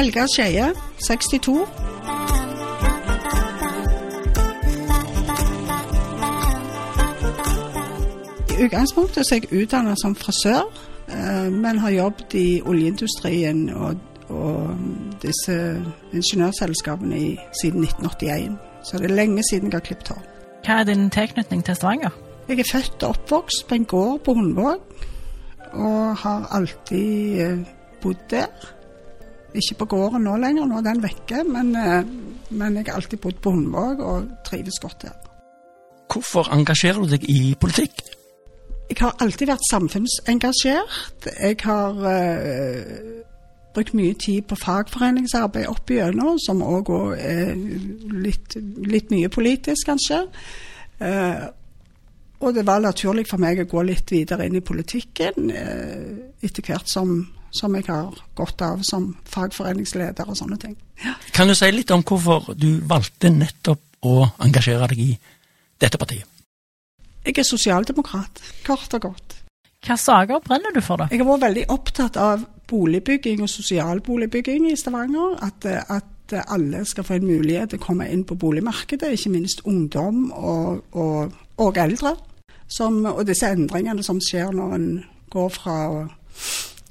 Helga Skeie, 62. I utgangspunktet så er jeg utdannet som frisør, eh, men har jobbet i oljeindustrien og, og disse ingeniørselskapene i, siden 1981. Så det er lenge siden jeg har klippet hår. Hva er din tilknytning til Stavanger? Jeg er født og oppvokst på en gård på Hundvåg, og har alltid eh, bodd der. Ikke på gården nå lenger, nå er den vekke, men, eh, men jeg har alltid bodd på Hundvåg og trives godt her. Hvorfor engasjerer du deg i politikk? Jeg har alltid vært samfunnsengasjert. Jeg har uh, brukt mye tid på fagforeningsarbeid opp igjennom, som òg er litt, litt, mye politisk, kanskje. Uh, og det var naturlig for meg å gå litt videre inn i politikken eh, etter hvert som, som, jeg har gått av som fagforeningsleder og sånne ting. Ja. Kan du si litt om hvorfor du valgte nettopp å engasjere deg i dette partiet? Jeg er sosialdemokrat, kort og godt. Hva saker brenner du for, da? Jeg har vært veldig opptatt av boligbygging og sosialboligbygging i Stavanger. At, at, alle skal få en mulighet til å komme inn på boligmarkedet, ikke minst ungdom og, og, og eldre. Som, og disse endringene som skjer når en går fra å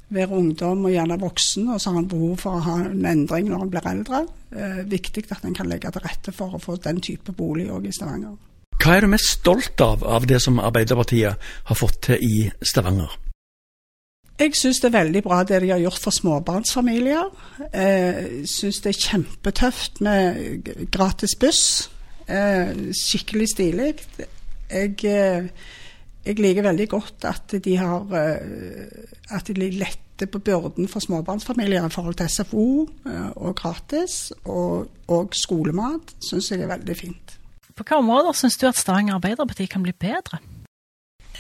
være ungdom og gjerne voksen, og så har han behov for å ha en endring når han blir eldre. Eh, viktig at en kan legge til rette for å få den type bolig òg i Stavanger. Hva er du mest stolt av av det som Arbeiderpartiet har fått til i Stavanger? Jeg syns det er veldig bra det de har gjort for småbarnsfamilier. Jeg syns det er kjempetøft med gratis buss. Eh, skikkelig stilig. Jeg, eh, jeg, liker veldig godt at de har eh, at de letter på byrden for småbarnsfamilier i forhold til SFO og gratis, og, og skolemat. Syns jeg er veldig fint. På hvilke områder syns du at Stavanger Arbeiderparti kan bli bedre?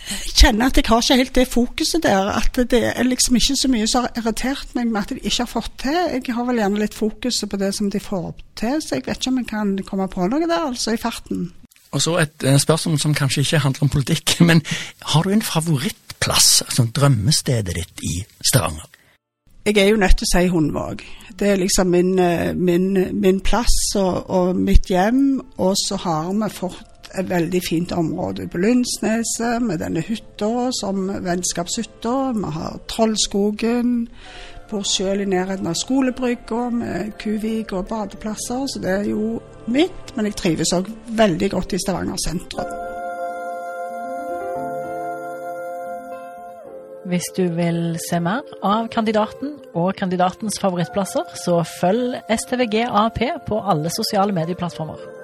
Jeg kjenner at jeg har ikke helt det fokuset der. At det er liksom ikke så mye som har irritert meg med at de ikke har fått til. Jeg har vel gjerne litt fokuset på det som de får til, så jeg vet ikke om jeg kan komme på noe der, altså i farten. Og så et spørsmål som kanskje ikke handler om politikk, men har du en favorittplass, altså drømmestedet ditt i Stavanger? Jeg er jo nødt til å si Hundvåg. Det er liksom min, min, min plass og, og, mitt hjem. Og så har vi fått et veldig fint område på Lundsneset med denne hytta som vennskapshytta. Vi har Trollskogen. Bor sjøl i nærheten av skolebrygga med Kuvik og badeplasser. Så det er jo mitt. Men jeg trives òg veldig godt i Stavanger sentrum. Hvis du vil se mer av kandidaten og kandidatens favorittplasser, så følg STVG AP på alle sosiale medieplattformer.